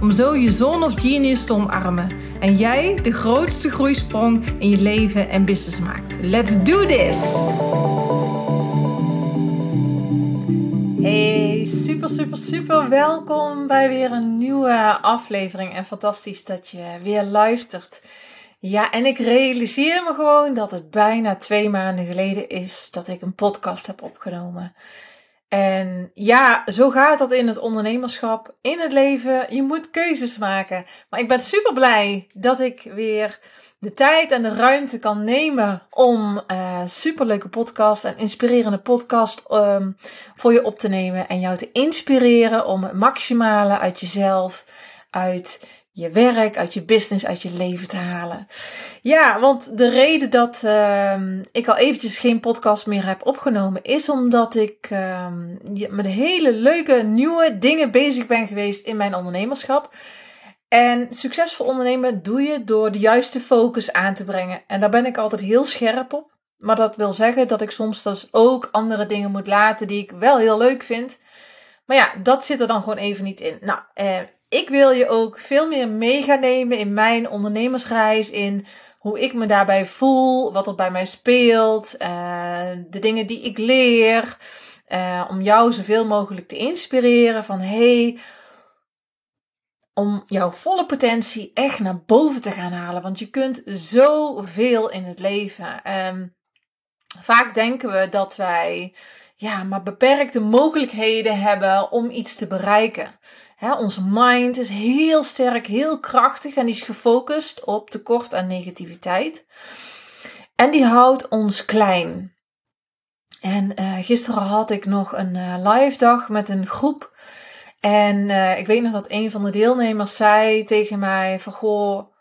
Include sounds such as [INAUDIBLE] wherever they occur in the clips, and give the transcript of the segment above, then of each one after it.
om zo je zone of genius te omarmen en jij de grootste groeisprong in je leven en business maakt. Let's do this! Hey, super, super, super welkom bij weer een nieuwe aflevering en fantastisch dat je weer luistert. Ja, en ik realiseer me gewoon dat het bijna twee maanden geleden is dat ik een podcast heb opgenomen. En ja, zo gaat dat in het ondernemerschap, in het leven. Je moet keuzes maken. Maar ik ben super blij dat ik weer de tijd en de ruimte kan nemen om uh, superleuke podcast en inspirerende podcast um, voor je op te nemen. En jou te inspireren om het maximale uit jezelf, uit je werk, uit je business, uit je leven te halen. Ja, want de reden dat uh, ik al eventjes geen podcast meer heb opgenomen is omdat ik uh, met hele leuke nieuwe dingen bezig ben geweest in mijn ondernemerschap. En succesvol ondernemen doe je door de juiste focus aan te brengen. En daar ben ik altijd heel scherp op. Maar dat wil zeggen dat ik soms dus ook andere dingen moet laten die ik wel heel leuk vind. Maar ja, dat zit er dan gewoon even niet in. Nou, eh, ik wil je ook veel meer mee gaan nemen in mijn ondernemersreis, in hoe ik me daarbij voel, wat er bij mij speelt, uh, de dingen die ik leer, uh, om jou zoveel mogelijk te inspireren van hey, om jouw volle potentie echt naar boven te gaan halen, want je kunt zoveel in het leven. Um, vaak denken we dat wij ja, maar beperkte mogelijkheden hebben om iets te bereiken. Onze mind is heel sterk, heel krachtig en is gefocust op tekort aan negativiteit. En die houdt ons klein. En uh, gisteren had ik nog een uh, live dag met een groep. En uh, ik weet nog dat een van de deelnemers zei tegen mij van goh,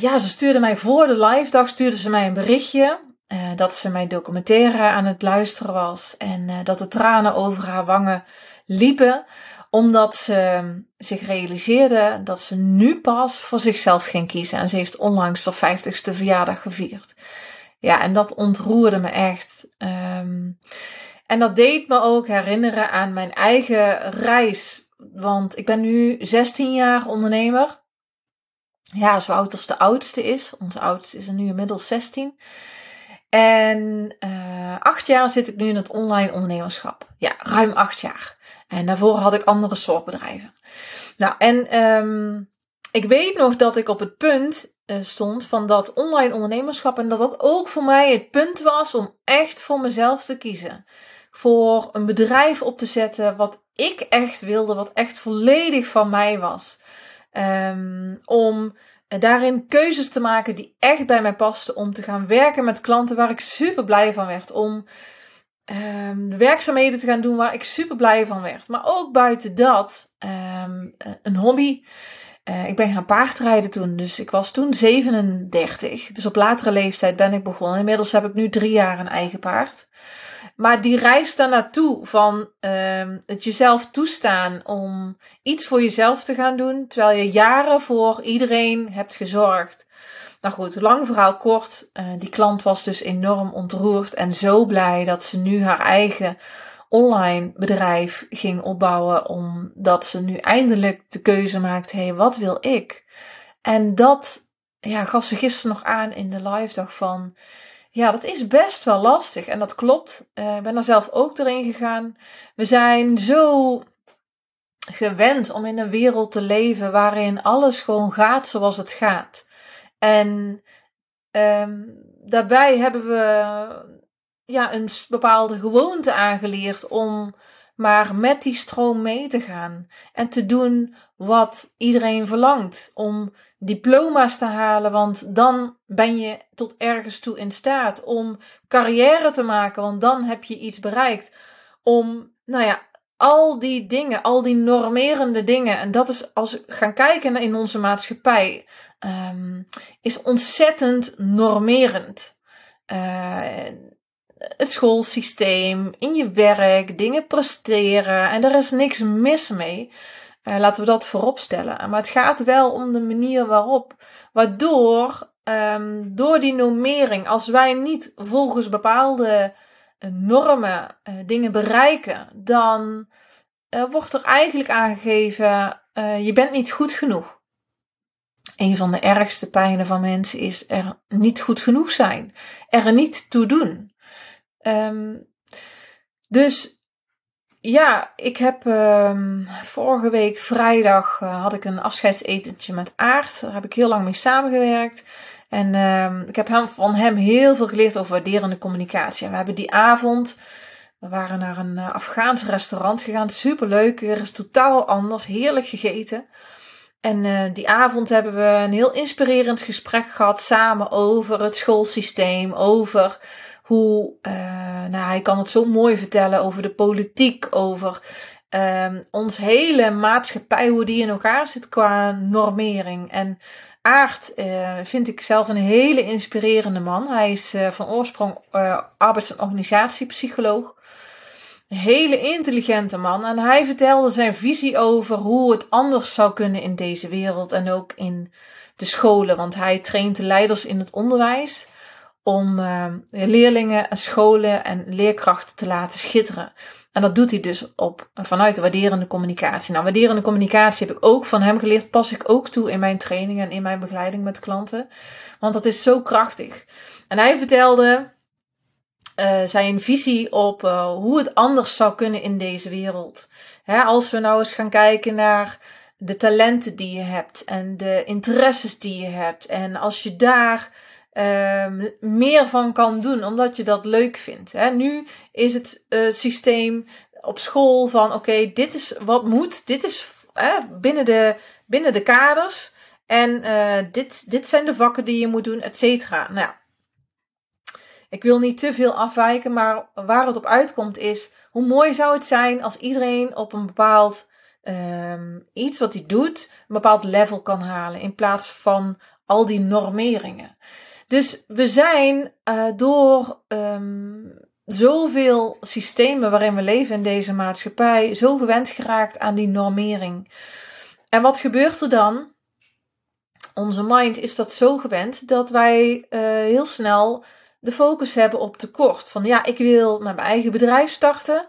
ja, ze stuurde mij voor de live dag, stuurde ze mij een berichtje. Dat ze mijn documentaire aan het luisteren was. En dat de tranen over haar wangen liepen omdat ze zich realiseerde dat ze nu pas voor zichzelf ging kiezen. En ze heeft onlangs de 50ste verjaardag gevierd. Ja, en dat ontroerde me echt. Um, en dat deed me ook herinneren aan mijn eigen reis. Want ik ben nu 16 jaar ondernemer. Ja, zo oud als de oudste is. Onze oudste is er nu inmiddels 16. En uh, acht jaar zit ik nu in het online ondernemerschap. Ja, ruim acht jaar. En daarvoor had ik andere soort bedrijven. Nou, en um, ik weet nog dat ik op het punt uh, stond van dat online ondernemerschap. En dat dat ook voor mij het punt was om echt voor mezelf te kiezen. Voor een bedrijf op te zetten wat ik echt wilde, wat echt volledig van mij was. Um, om daarin keuzes te maken die echt bij mij pasten. Om te gaan werken met klanten waar ik super blij van werd. Om um, de werkzaamheden te gaan doen waar ik super blij van werd. Maar ook buiten dat, um, een hobby. Uh, ik ben gaan paardrijden toen, dus ik was toen 37. Dus op latere leeftijd ben ik begonnen. Inmiddels heb ik nu drie jaar een eigen paard. Maar die reis daar naartoe van um, het jezelf toestaan om iets voor jezelf te gaan doen, terwijl je jaren voor iedereen hebt gezorgd. Nou goed, lang verhaal kort. Uh, die klant was dus enorm ontroerd en zo blij dat ze nu haar eigen online bedrijf ging opbouwen. Omdat ze nu eindelijk de keuze maakt: hé, hey, wat wil ik? En dat ja, gaf ze gisteren nog aan in de live dag van. Ja, dat is best wel lastig. En dat klopt. Ik ben er zelf ook doorheen gegaan. We zijn zo gewend om in een wereld te leven waarin alles gewoon gaat zoals het gaat. En um, daarbij hebben we ja, een bepaalde gewoonte aangeleerd om maar met die stroom mee te gaan en te doen wat iedereen verlangt. Om diploma's te halen, want dan ben je tot ergens toe in staat. Om carrière te maken, want dan heb je iets bereikt. Om, nou ja, al die dingen, al die normerende dingen, en dat is als we gaan kijken in onze maatschappij, um, is ontzettend normerend. Uh, het schoolsysteem, in je werk, dingen presteren. En er is niks mis mee. Uh, laten we dat voorop stellen. Maar het gaat wel om de manier waarop. Waardoor, um, door die normering, als wij niet volgens bepaalde uh, normen uh, dingen bereiken, dan wordt er eigenlijk aangegeven: je bent niet goed genoeg. Een van de ergste pijnen van mensen is er niet goed genoeg zijn, er niet toe doen. Um, dus ja, ik heb um, vorige week vrijdag uh, had ik een afscheidsetentje met Aard. Daar heb ik heel lang mee samengewerkt. En um, ik heb hem, van hem heel veel geleerd over waarderende communicatie. En we hebben die avond, we waren naar een uh, Afghaans restaurant gegaan. Superleuk, weer is totaal anders. Heerlijk gegeten. En uh, die avond hebben we een heel inspirerend gesprek gehad samen over het schoolsysteem, over hoe, uh, nou, hij kan het zo mooi vertellen over de politiek, over um, ons hele maatschappij, hoe die in elkaar zit qua normering. En Aard uh, vind ik zelf een hele inspirerende man. Hij is uh, van oorsprong arbeids- en organisatiepsycholoog. Een hele intelligente man. En hij vertelde zijn visie over hoe het anders zou kunnen in deze wereld en ook in de scholen. Want hij traint de leiders in het onderwijs om uh, leerlingen en scholen en leerkrachten te laten schitteren. En dat doet hij dus op, vanuit de waarderende communicatie. Nou, waarderende communicatie heb ik ook van hem geleerd, pas ik ook toe in mijn trainingen en in mijn begeleiding met klanten. Want dat is zo krachtig. En hij vertelde uh, zijn visie op uh, hoe het anders zou kunnen in deze wereld. Hè, als we nou eens gaan kijken naar de talenten die je hebt en de interesses die je hebt. En als je daar um, meer van kan doen, omdat je dat leuk vindt. Hè. Nu is het uh, systeem op school van oké, dit is wat moet, dit is binnen, de, binnen de kaders. En uh, dit, dit zijn de vakken die je moet doen, et cetera. Nou, ik wil niet te veel afwijken, maar waar het op uitkomt is, hoe mooi zou het zijn als iedereen op een bepaald um, iets wat hij doet, een bepaald level kan halen, in plaats van al die normeringen. Dus we zijn uh, door um, zoveel systemen waarin we leven in deze maatschappij zo gewend geraakt aan die normering. En wat gebeurt er dan? Onze mind is dat zo gewend dat wij uh, heel snel de focus hebben op tekort. Van ja, ik wil met mijn eigen bedrijf starten.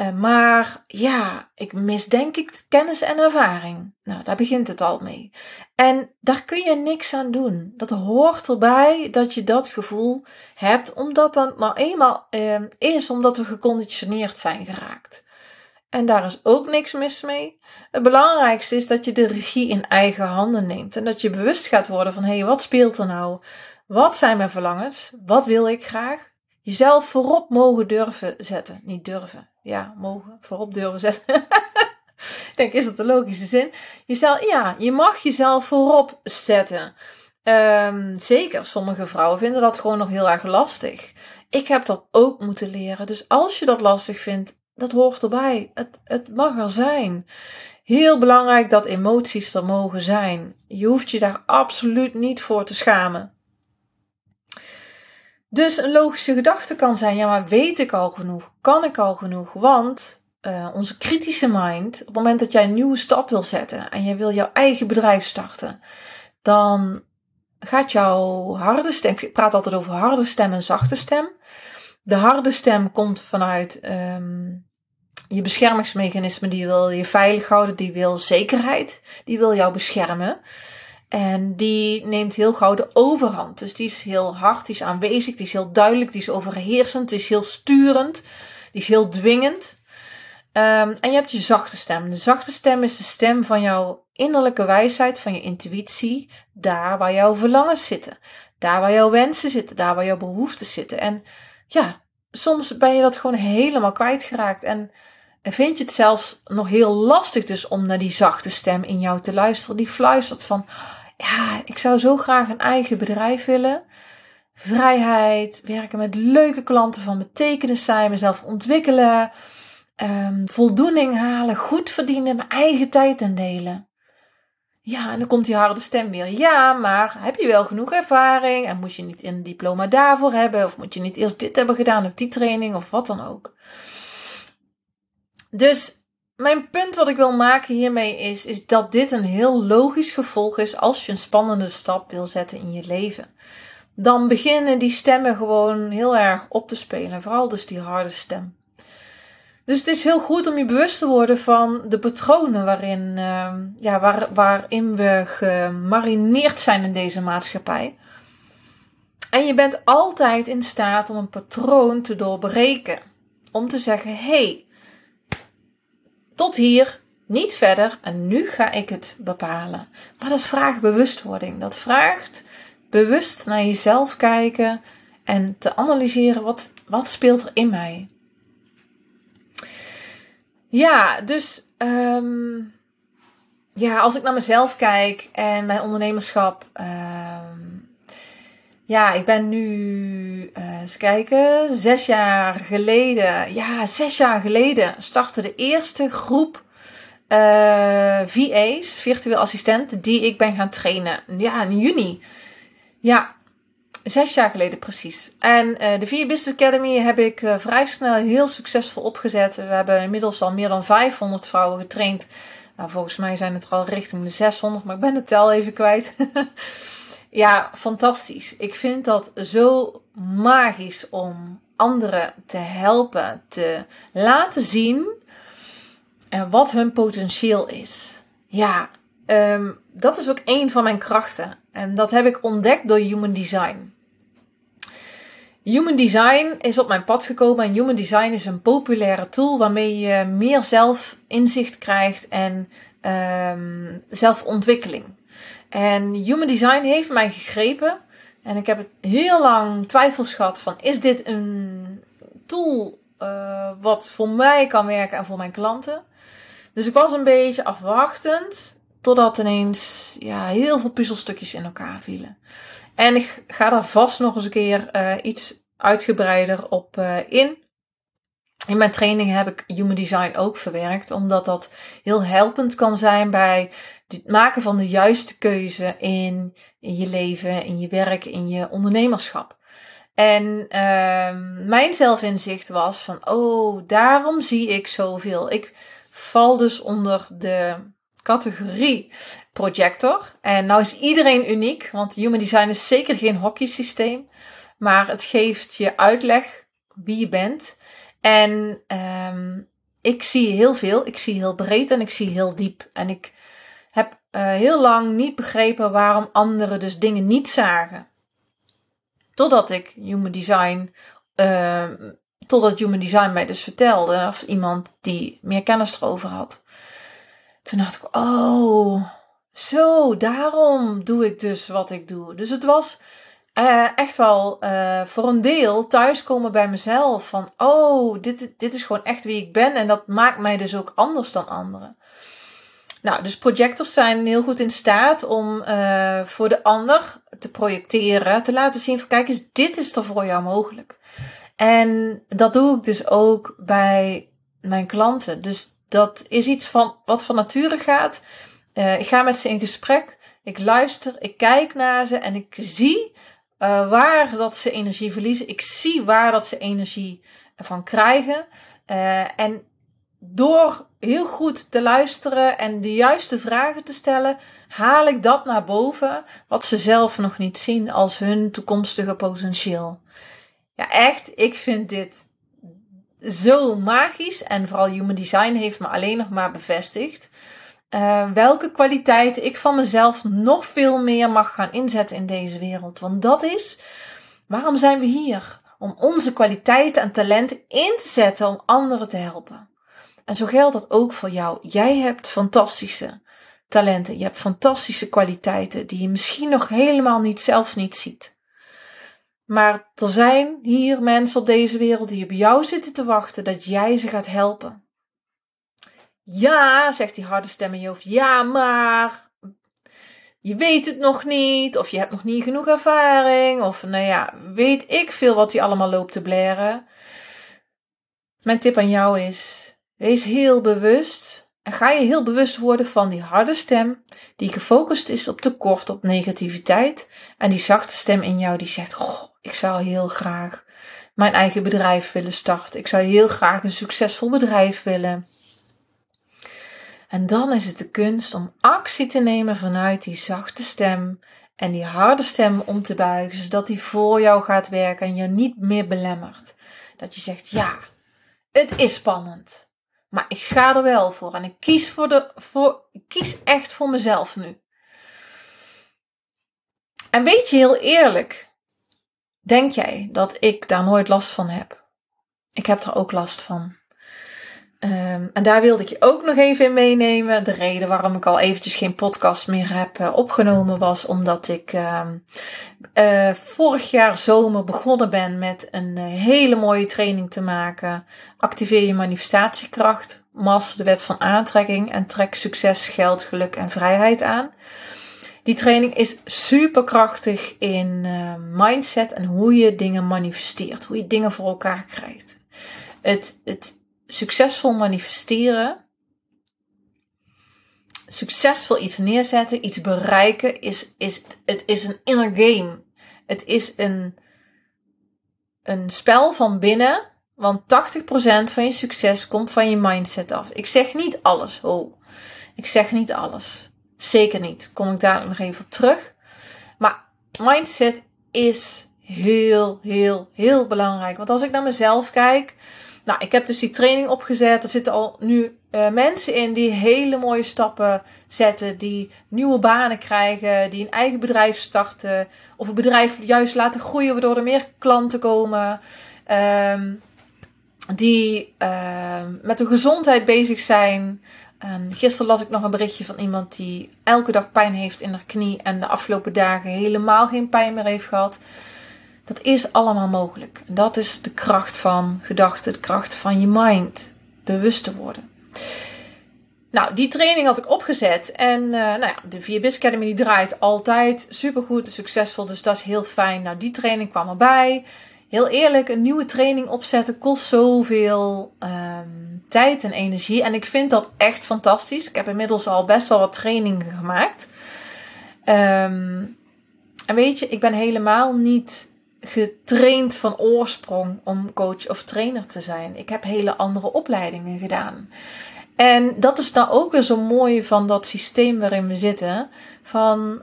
Uh, maar ja, ik mis denk ik kennis en ervaring. Nou, daar begint het al mee. En daar kun je niks aan doen. Dat hoort erbij dat je dat gevoel hebt, omdat dat nou eenmaal uh, is omdat we geconditioneerd zijn geraakt. En daar is ook niks mis mee. Het belangrijkste is dat je de regie in eigen handen neemt en dat je bewust gaat worden van hé, hey, wat speelt er nou? Wat zijn mijn verlangens? Wat wil ik graag? Jezelf voorop mogen durven zetten. Niet durven. Ja, mogen. Voorop durven zetten. [LAUGHS] ik denk, is dat de logische zin? Jezelf, ja, je mag jezelf voorop zetten. Um, zeker, sommige vrouwen vinden dat gewoon nog heel erg lastig. Ik heb dat ook moeten leren. Dus als je dat lastig vindt, dat hoort erbij. Het, het mag er zijn. Heel belangrijk dat emoties er mogen zijn. Je hoeft je daar absoluut niet voor te schamen. Dus een logische gedachte kan zijn: ja, maar weet ik al genoeg? Kan ik al genoeg? Want uh, onze kritische mind, op het moment dat jij een nieuwe stap wil zetten en jij wil jouw eigen bedrijf starten, dan gaat jouw harde stem, ik praat altijd over harde stem en zachte stem. De harde stem komt vanuit um, je beschermingsmechanisme, die wil je veilig houden, die wil zekerheid, die wil jou beschermen. En die neemt heel gauw de overhand. Dus die is heel hard, die is aanwezig, die is heel duidelijk, die is overheersend, die is heel sturend, die is heel dwingend. Um, en je hebt je zachte stem. De zachte stem is de stem van jouw innerlijke wijsheid, van je intuïtie, daar waar jouw verlangens zitten, daar waar jouw wensen zitten, daar waar jouw behoeften zitten. En ja, soms ben je dat gewoon helemaal kwijtgeraakt. En, en vind je het zelfs nog heel lastig dus om naar die zachte stem in jou te luisteren, die fluistert van ja, ik zou zo graag een eigen bedrijf willen. Vrijheid, werken met leuke klanten van betekenis zijn, mezelf ontwikkelen. ehm, voldoening halen, goed verdienen, mijn eigen tijd indelen. Ja, en dan komt die harde stem weer. Ja, maar heb je wel genoeg ervaring? En moet je niet een diploma daarvoor hebben? Of moet je niet eerst dit hebben gedaan op die training? Of wat dan ook. Dus mijn punt wat ik wil maken hiermee is, is dat dit een heel logisch gevolg is als je een spannende stap wil zetten in je leven. Dan beginnen die stemmen gewoon heel erg op te spelen. Vooral dus die harde stem. Dus het is heel goed om je bewust te worden van de patronen waarin, uh, ja, waar, waarin we gemarineerd zijn in deze maatschappij. En je bent altijd in staat om een patroon te doorbreken. Om te zeggen: hé, hey, tot hier, niet verder en nu ga ik het bepalen. Maar dat vraagt bewustwording. Dat vraagt bewust naar jezelf kijken en te analyseren wat, wat speelt er in mij. Ja, dus um, ja, als ik naar mezelf kijk en mijn ondernemerschap. Um, ja, ik ben nu, uh, eens kijken, zes jaar geleden. Ja, zes jaar geleden startte de eerste groep uh, VA's, virtueel assistenten, die ik ben gaan trainen. Ja, in juni. Ja, Zes jaar geleden precies. En uh, de Vier Business Academy heb ik vrij snel heel succesvol opgezet. We hebben inmiddels al meer dan 500 vrouwen getraind. Nou, volgens mij zijn het er al richting de 600, maar ik ben de tel even kwijt. [LAUGHS] ja, fantastisch. Ik vind dat zo magisch om anderen te helpen, te laten zien uh, wat hun potentieel is. Ja, um, dat is ook een van mijn krachten. En dat heb ik ontdekt door Human Design. Human Design is op mijn pad gekomen en Human Design is een populaire tool waarmee je meer zelfinzicht krijgt en um, zelfontwikkeling. En Human Design heeft mij gegrepen en ik heb heel lang twijfels gehad van is dit een tool uh, wat voor mij kan werken en voor mijn klanten. Dus ik was een beetje afwachtend totdat ineens ja, heel veel puzzelstukjes in elkaar vielen. En ik ga daar vast nog eens een keer uh, iets uitgebreider op uh, in. In mijn training heb ik Human Design ook verwerkt, omdat dat heel helpend kan zijn bij het maken van de juiste keuze in, in je leven, in je werk, in je ondernemerschap. En uh, mijn zelfinzicht was van, oh, daarom zie ik zoveel. Ik val dus onder de categorie projector. En nou is iedereen uniek, want Human Design is zeker geen hockeysysteem. Maar het geeft je uitleg wie je bent. En um, ik zie heel veel. Ik zie heel breed en ik zie heel diep. En ik heb uh, heel lang niet begrepen waarom anderen dus dingen niet zagen. Totdat ik Human Design. Uh, totdat Human Design mij dus vertelde. Of iemand die meer kennis erover had. Toen dacht ik, oh, zo, daarom doe ik dus wat ik doe. Dus het was uh, echt wel uh, voor een deel thuiskomen bij mezelf. Van, oh, dit, dit is gewoon echt wie ik ben. En dat maakt mij dus ook anders dan anderen. Nou, dus projectors zijn heel goed in staat om uh, voor de ander te projecteren. Te laten zien van, kijk eens, dit is er voor jou mogelijk. En dat doe ik dus ook bij mijn klanten. Dus dat is iets van wat van nature gaat. Ik ga met ze in gesprek. Ik luister, ik kijk naar ze en ik zie uh, waar dat ze energie verliezen. Ik zie waar dat ze energie van krijgen. Uh, en door heel goed te luisteren en de juiste vragen te stellen, haal ik dat naar boven wat ze zelf nog niet zien als hun toekomstige potentieel. Ja, echt, ik vind dit zo magisch en vooral Human Design heeft me alleen nog maar bevestigd. Uh, welke kwaliteiten ik van mezelf nog veel meer mag gaan inzetten in deze wereld. Want dat is waarom zijn we hier? Om onze kwaliteiten en talenten in te zetten om anderen te helpen. En zo geldt dat ook voor jou. Jij hebt fantastische talenten. Je hebt fantastische kwaliteiten die je misschien nog helemaal niet zelf niet ziet. Maar er zijn hier mensen op deze wereld die op jou zitten te wachten dat jij ze gaat helpen. Ja, zegt die harde stem in je hoofd. Ja, maar je weet het nog niet. Of je hebt nog niet genoeg ervaring. Of nou ja, weet ik veel wat hij allemaal loopt te blaren. Mijn tip aan jou is: Wees heel bewust en ga je heel bewust worden van die harde stem die gefocust is op tekort, op negativiteit. En die zachte stem in jou die zegt, goh, ik zou heel graag mijn eigen bedrijf willen starten. Ik zou heel graag een succesvol bedrijf willen. En dan is het de kunst om actie te nemen vanuit die zachte stem en die harde stem om te buigen, zodat die voor jou gaat werken en je niet meer belemmert. Dat je zegt, ja, het is spannend, maar ik ga er wel voor en ik kies, voor de, voor, ik kies echt voor mezelf nu. En weet je heel eerlijk, denk jij dat ik daar nooit last van heb? Ik heb er ook last van. Ehm, en daar wilde ik je ook nog even in meenemen. De reden waarom ik al eventjes geen podcast meer heb uh, opgenomen was omdat ik uh, uh, vorig jaar zomer begonnen ben met een eh, hele mooie training te maken. Activeer je manifestatiekracht, master de wet van aantrekking en trek succes, geld, geluk en vrijheid aan. Die training is super krachtig in mindset en hoe je dingen manifesteert, hoe je dingen voor elkaar krijgt. Het, het succesvol manifesteren, succesvol iets neerzetten, iets bereiken, is, is, het is een inner game. Het is een, een spel van binnen, want 80% van je succes komt van je mindset af. Ik zeg niet alles, oh. Ik zeg niet alles. Zeker niet. Kom ik daar nog even op terug. Maar mindset is heel, heel, heel belangrijk. Want als ik naar mezelf kijk, nou, ik heb dus die training opgezet. Er zitten al nu uh, mensen in die hele mooie stappen zetten. Die nieuwe banen krijgen. Die een eigen bedrijf starten. Of een bedrijf juist laten groeien waardoor er meer klanten komen. Um, die uh, met hun gezondheid bezig zijn. En gisteren las ik nog een berichtje van iemand die elke dag pijn heeft in haar knie. En de afgelopen dagen helemaal geen pijn meer heeft gehad. Dat is allemaal mogelijk. En dat is de kracht van gedachten, de kracht van je mind. Bewust te worden. Nou, die training had ik opgezet. En uh, nou ja, de VBIS Academy die draait altijd supergoed en succesvol. Dus dat is heel fijn. Nou, die training kwam erbij. Heel eerlijk, een nieuwe training opzetten kost zoveel um, tijd en energie. En ik vind dat echt fantastisch. Ik heb inmiddels al best wel wat trainingen gemaakt. Um, en weet je, ik ben helemaal niet getraind van oorsprong om coach of trainer te zijn. Ik heb hele andere opleidingen gedaan. En dat is nou ook weer zo mooi van dat systeem waarin we zitten. Van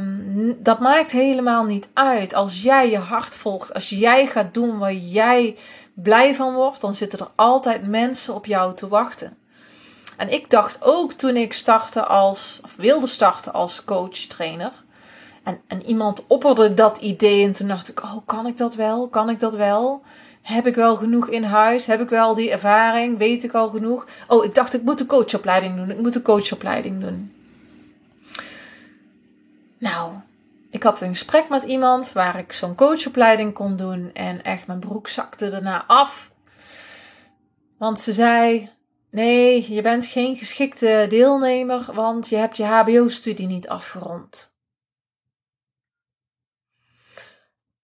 um, dat maakt helemaal niet uit. Als jij je hart volgt, als jij gaat doen waar jij blij van wordt, dan zitten er altijd mensen op jou te wachten. En ik dacht ook toen ik startte als, of wilde starten als coach trainer en, en iemand opperde dat idee en toen dacht ik, oh, kan ik dat wel? Kan ik dat wel? Heb ik wel genoeg in huis? Heb ik wel die ervaring? Weet ik al genoeg? Oh, ik dacht, ik moet een coachopleiding doen. Ik moet een coachopleiding doen. Nou, ik had een gesprek met iemand waar ik zo'n coachopleiding kon doen. En echt, mijn broek zakte daarna af. Want ze zei: Nee, je bent geen geschikte deelnemer, want je hebt je HBO-studie niet afgerond.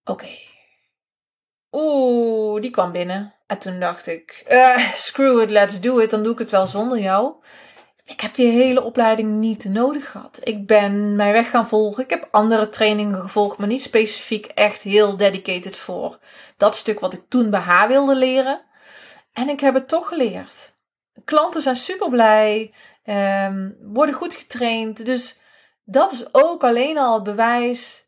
Oké. Oeh, die kwam binnen. En toen dacht ik, uh, [LAUGHS] screw it, let's do it. Dan doe ik het wel zonder jou. Ik heb die hele opleiding niet nodig gehad. Ik ben mijn weg gaan volgen. Ik heb andere trainingen gevolgd, maar niet specifiek echt heel dedicated voor dat stuk wat ik toen bij haar wilde leren. En ik heb het toch geleerd. Klanten zijn super blij, um, worden goed getraind. Dus dat is ook alleen al het bewijs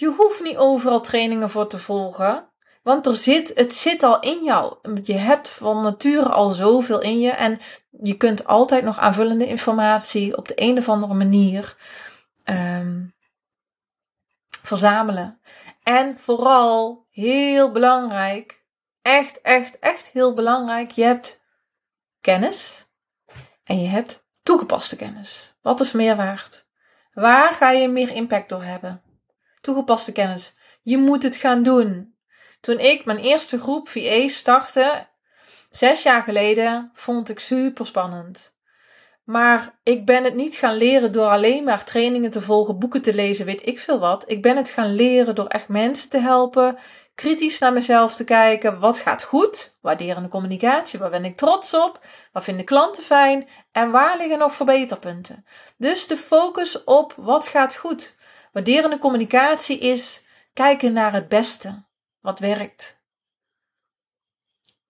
je hoeft niet overal trainingen voor te volgen. Want er zit, het zit al in jou. Je hebt van nature al zoveel in je. En je kunt altijd nog aanvullende informatie op de een of andere manier um, verzamelen. En vooral, heel belangrijk, echt, echt, echt heel belangrijk, je hebt kennis en je hebt toegepaste kennis. Wat is meer waard? Waar ga je meer impact door hebben? Toegepaste kennis. Je moet het gaan doen. Toen ik mijn eerste groep VA startte, zes jaar geleden, vond ik super spannend. Maar ik ben het niet gaan leren door alleen maar trainingen te volgen, boeken te lezen, weet ik veel wat. Ik ben het gaan leren door echt mensen te helpen kritisch naar mezelf te kijken. Wat gaat goed? Waarderende communicatie. Waar ben ik trots op? Wat vinden klanten fijn? En waar liggen nog verbeterpunten? Dus de focus op wat gaat goed. Waarderende communicatie is kijken naar het beste. Wat werkt.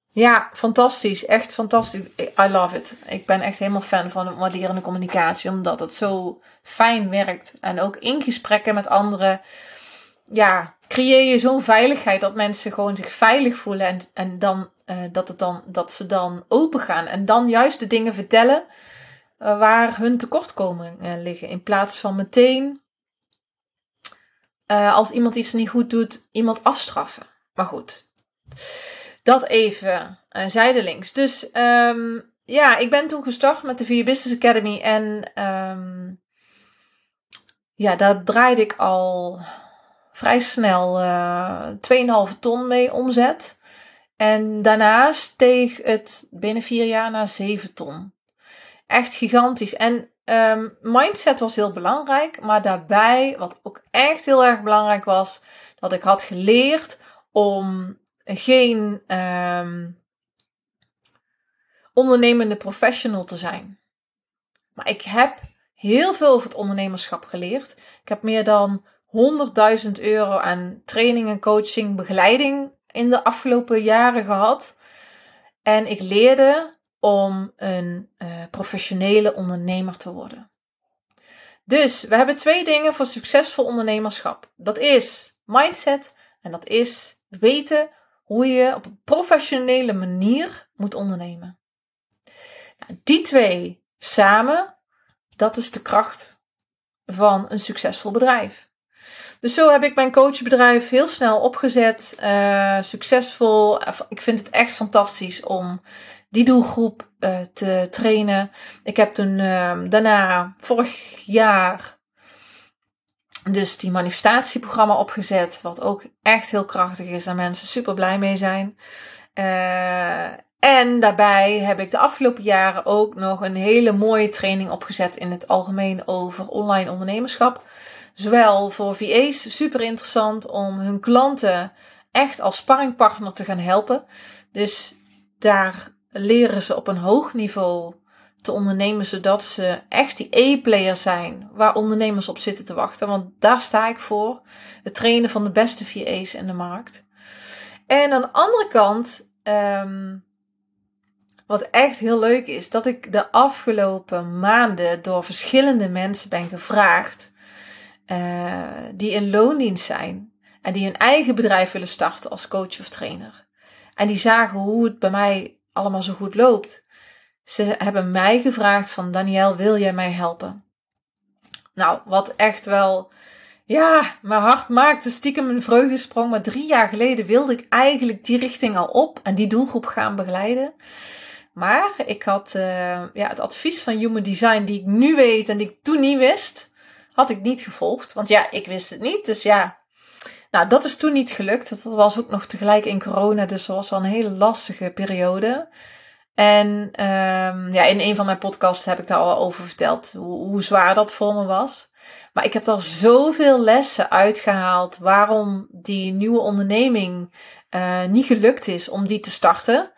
Ja, fantastisch. Echt fantastisch. I love it. Ik ben echt helemaal fan van waarderende communicatie, omdat het zo fijn werkt. En ook in gesprekken met anderen, ja, creëer je zo'n veiligheid dat mensen gewoon zich veilig voelen en, en dan, uh, dat, het dan, dat ze dan open gaan. En dan juist de dingen vertellen uh, waar hun tekortkomingen liggen. In plaats van meteen, uh, als iemand iets niet goed doet, iemand afstraffen. Maar goed. Dat even uh, zijdelings. Dus um, ja, ik ben toen gestart met de Via Business Academy. En um, ja, daar draaide ik al vrij snel uh, 2,5 ton mee omzet. En daarna steeg het binnen vier jaar naar 7 ton. Echt gigantisch. En um, mindset was heel belangrijk. Maar daarbij, wat ook echt heel erg belangrijk was, dat ik had geleerd om geen um, ondernemende professional te zijn. Maar ik heb heel veel over het ondernemerschap geleerd. Ik heb meer dan 100.000 euro aan training coaching, begeleiding in de afgelopen jaren gehad. En ik leerde om een uh, professionele ondernemer te worden. Dus we hebben twee dingen voor succesvol ondernemerschap. Dat is mindset en dat is weten hoe je op een professionele manier moet ondernemen. Nou, die twee samen, dat is de kracht van een succesvol bedrijf. Dus zo heb ik mijn coachbedrijf heel snel opgezet, uh, succesvol. Ik vind het echt fantastisch om die doelgroep uh, te trainen. Ik heb toen uh, daarna vorig jaar dus die manifestatieprogramma opgezet, wat ook echt heel krachtig is en mensen super blij mee zijn. Uh, en daarbij heb ik de afgelopen jaren ook nog een hele mooie training opgezet in het algemeen over online ondernemerschap. Zowel voor VA's, super interessant om hun klanten echt als sparringpartner te gaan helpen. Dus daar leren ze op een hoog niveau te ondernemen, zodat ze echt die E-player zijn waar ondernemers op zitten te wachten. Want daar sta ik voor. Het trainen van de beste VA's in de markt. En aan de andere kant, um, wat echt heel leuk is, dat ik de afgelopen maanden door verschillende mensen ben gevraagd uh, die in loondienst zijn en die een eigen bedrijf willen starten als coach of trainer. En die zagen hoe het bij mij allemaal zo goed loopt. Ze hebben mij gevraagd van Daniel, wil jij mij helpen? Nou, wat echt wel, ja, mijn hart maakte stiekem een vreugdesprong. Maar drie jaar geleden wilde ik eigenlijk die richting al op en die doelgroep gaan begeleiden. Maar ik had uh, ja, het advies van Human Design, die ik nu weet en die ik toen niet wist, had ik niet gevolgd. Want ja, ik wist het niet. Dus ja, nou, dat is toen niet gelukt. Dat was ook nog tegelijk in corona, dus dat was wel een hele lastige periode. En um, ja, in een van mijn podcasts heb ik daar al over verteld hoe, hoe zwaar dat voor me was. Maar ik heb daar zoveel lessen uitgehaald waarom die nieuwe onderneming uh, niet gelukt is om die te starten.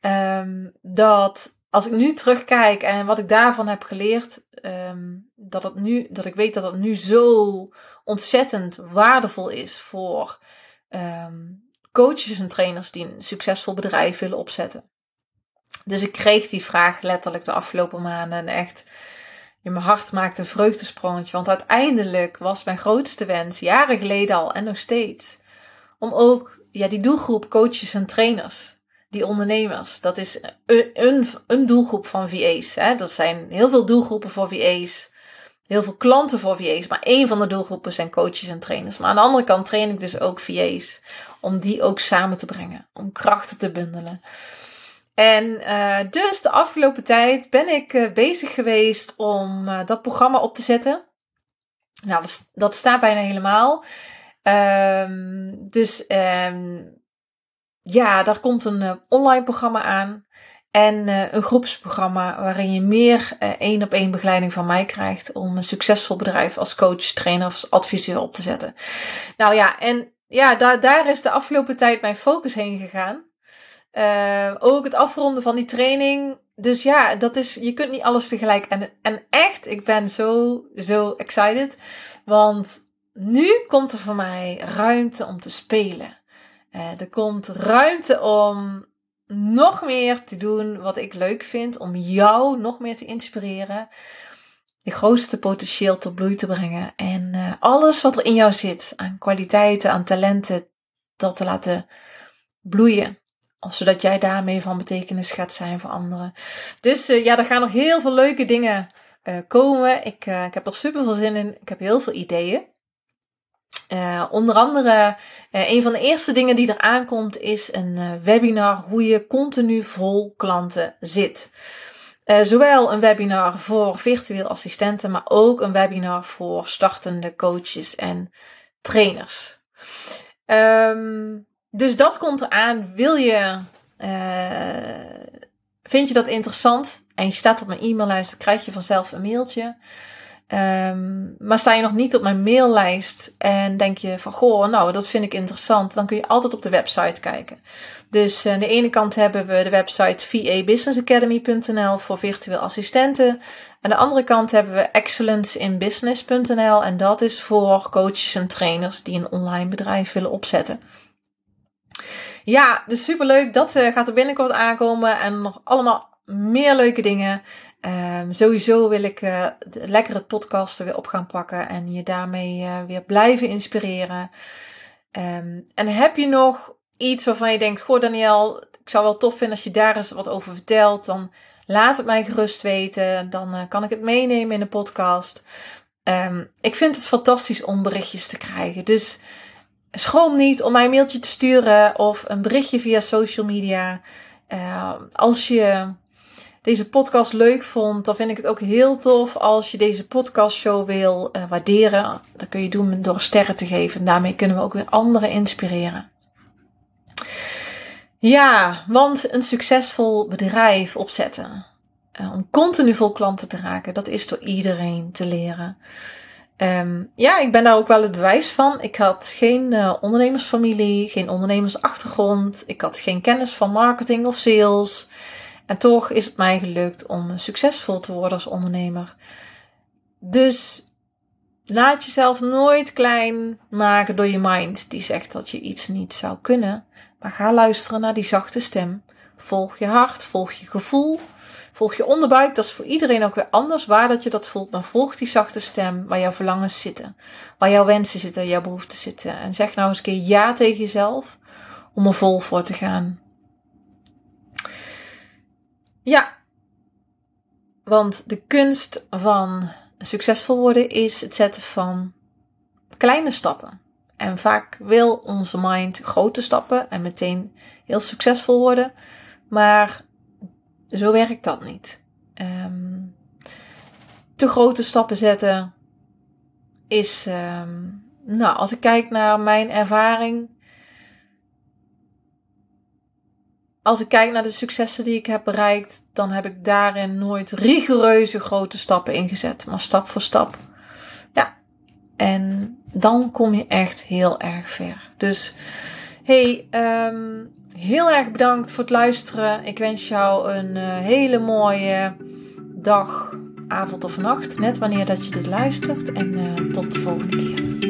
Um, dat als ik nu terugkijk en wat ik daarvan heb geleerd, um, dat, het nu, dat ik weet dat het nu zo ontzettend waardevol is voor coaches en trainers die een succesvol bedrijf willen opzetten. Dus ik kreeg die vraag letterlijk de afgelopen maanden en echt in mijn hart maakte een vreugdesprongetje. Want uiteindelijk was mijn grootste wens, jaren geleden al en nog steeds, om ook ja, die doelgroep coaches en trainers, die ondernemers, dat is een, een, een doelgroep van VA's. Hè? Dat zijn heel veel doelgroepen voor VA's, heel veel klanten voor VA's, maar één van de doelgroepen zijn coaches en trainers. Maar aan de andere kant train ik dus ook VA's, om die ook samen te brengen, om krachten te bundelen. En uh, dus de afgelopen tijd ben ik uh, bezig geweest om uh, dat programma op te zetten. Nou, dat, dat staat bijna helemaal. Um, dus um, ja, daar komt een online programma aan. En een groepsprogramma waarin je meer één op één begeleiding van mij krijgt om een succesvol bedrijf als coach, trainer of adviseur op te zetten. Nou ja, en ja, daar, daar is de afgelopen tijd mijn focus heen gegaan. Uh, ook het afronden van die training. Dus ja, dat is, je kunt niet alles tegelijk. En, en echt, ik ben zo, zo excited. Want nu komt er voor mij ruimte om te spelen. Er komt ruimte om nog meer te doen wat ik leuk vind. Om jou nog meer te inspireren. Je grootste potentieel tot bloei te brengen. En uh, alles wat er in jou zit, aan kwaliteiten, aan talenten, dat te laten bloeien. Zodat jij daarmee van betekenis gaat zijn voor anderen. Dus uh, ja, er gaan nog heel veel leuke dingen uh, komen. Ik, ik heb er super veel zin in. Ik heb heel veel ideeën. Onder andere, een van de eerste dingen die er aankomt is een webinar hoe je continu vol klanten zit. Zowel een webinar voor virtueel assistenten, maar ook een webinar voor startende coaches en trainers. Um, dus dat komt eraan. Wil je, vind je dat interessant en je staat op mijn e-maillijst, dan krijg je vanzelf een mailtje. Um, maar sta je nog niet op mijn maillijst en denk je van goh, nou dat vind ik interessant, dan kun je altijd op de website kijken. Dus aan de ene kant hebben we de website vabusinessacademy.nl voor virtueel assistenten. Aan de andere kant hebben we excellenceinbusiness.nl en dat is voor coaches en trainers die een online bedrijf willen opzetten. Ja, dus superleuk. Dat uh, gaat er binnenkort aankomen en nog allemaal meer leuke dingen. Um, sowieso wil ik uh, lekker het podcasten weer op gaan pakken en je daarmee uh, weer blijven inspireren. Um, en heb je nog iets waarvan je denkt: Goh, Daniel, ik zou wel tof vinden als je daar eens wat over vertelt. Dan laat het mij gerust weten. Dan uh, kan ik het meenemen in de podcast. Um, ik vind het fantastisch om berichtjes te krijgen. Dus schroom niet om mij een mailtje te sturen of een berichtje via social media. als je deze podcast leuk vond, dan vind ik het ook heel tof als je deze podcastshow wil uh, waarderen. Dat kun je doen door sterren te geven. En daarmee kunnen we ook weer anderen inspireren. Ja, want een succesvol bedrijf opzetten. Uh, om continu vol klanten te raken, dat is door iedereen te leren. Um, ja, ik ben daar ook wel het bewijs van. Ik had geen uh, ondernemersfamilie, geen ondernemersachtergrond. Ik had geen kennis van marketing of sales. En toch is het mij gelukt om succesvol te worden als ondernemer. Dus laat jezelf nooit klein maken door je mind die zegt dat je iets niet zou kunnen. Maar ga luisteren naar die zachte stem. Volg je hart, volg je gevoel, volg je onderbuik. Dat is voor iedereen ook weer anders waar dat je dat voelt. Maar volg die zachte stem waar jouw verlangens zitten. Waar jouw wensen zitten, jouw behoeften zitten. En zeg nou eens een keer ja tegen jezelf om er vol voor te gaan. Ja, want de kunst van succesvol worden is het zetten van kleine stappen. En vaak wil onze mind grote stappen en meteen heel succesvol worden. Maar zo werkt dat niet. Um, te grote stappen zetten is, um, nou, als ik kijk naar mijn ervaring, als ik kijk naar de successen die ik heb bereikt, dan heb ik daarin nooit rigoureuze grote stappen ingezet, maar stap voor stap. Ja, en dan kom je echt heel erg ver. Dus hey, um, heel erg bedankt voor het luisteren. Ik wens jou een uh, hele mooie dag, avond of nacht, net wanneer dat je dit luistert. En uh, tot de volgende keer.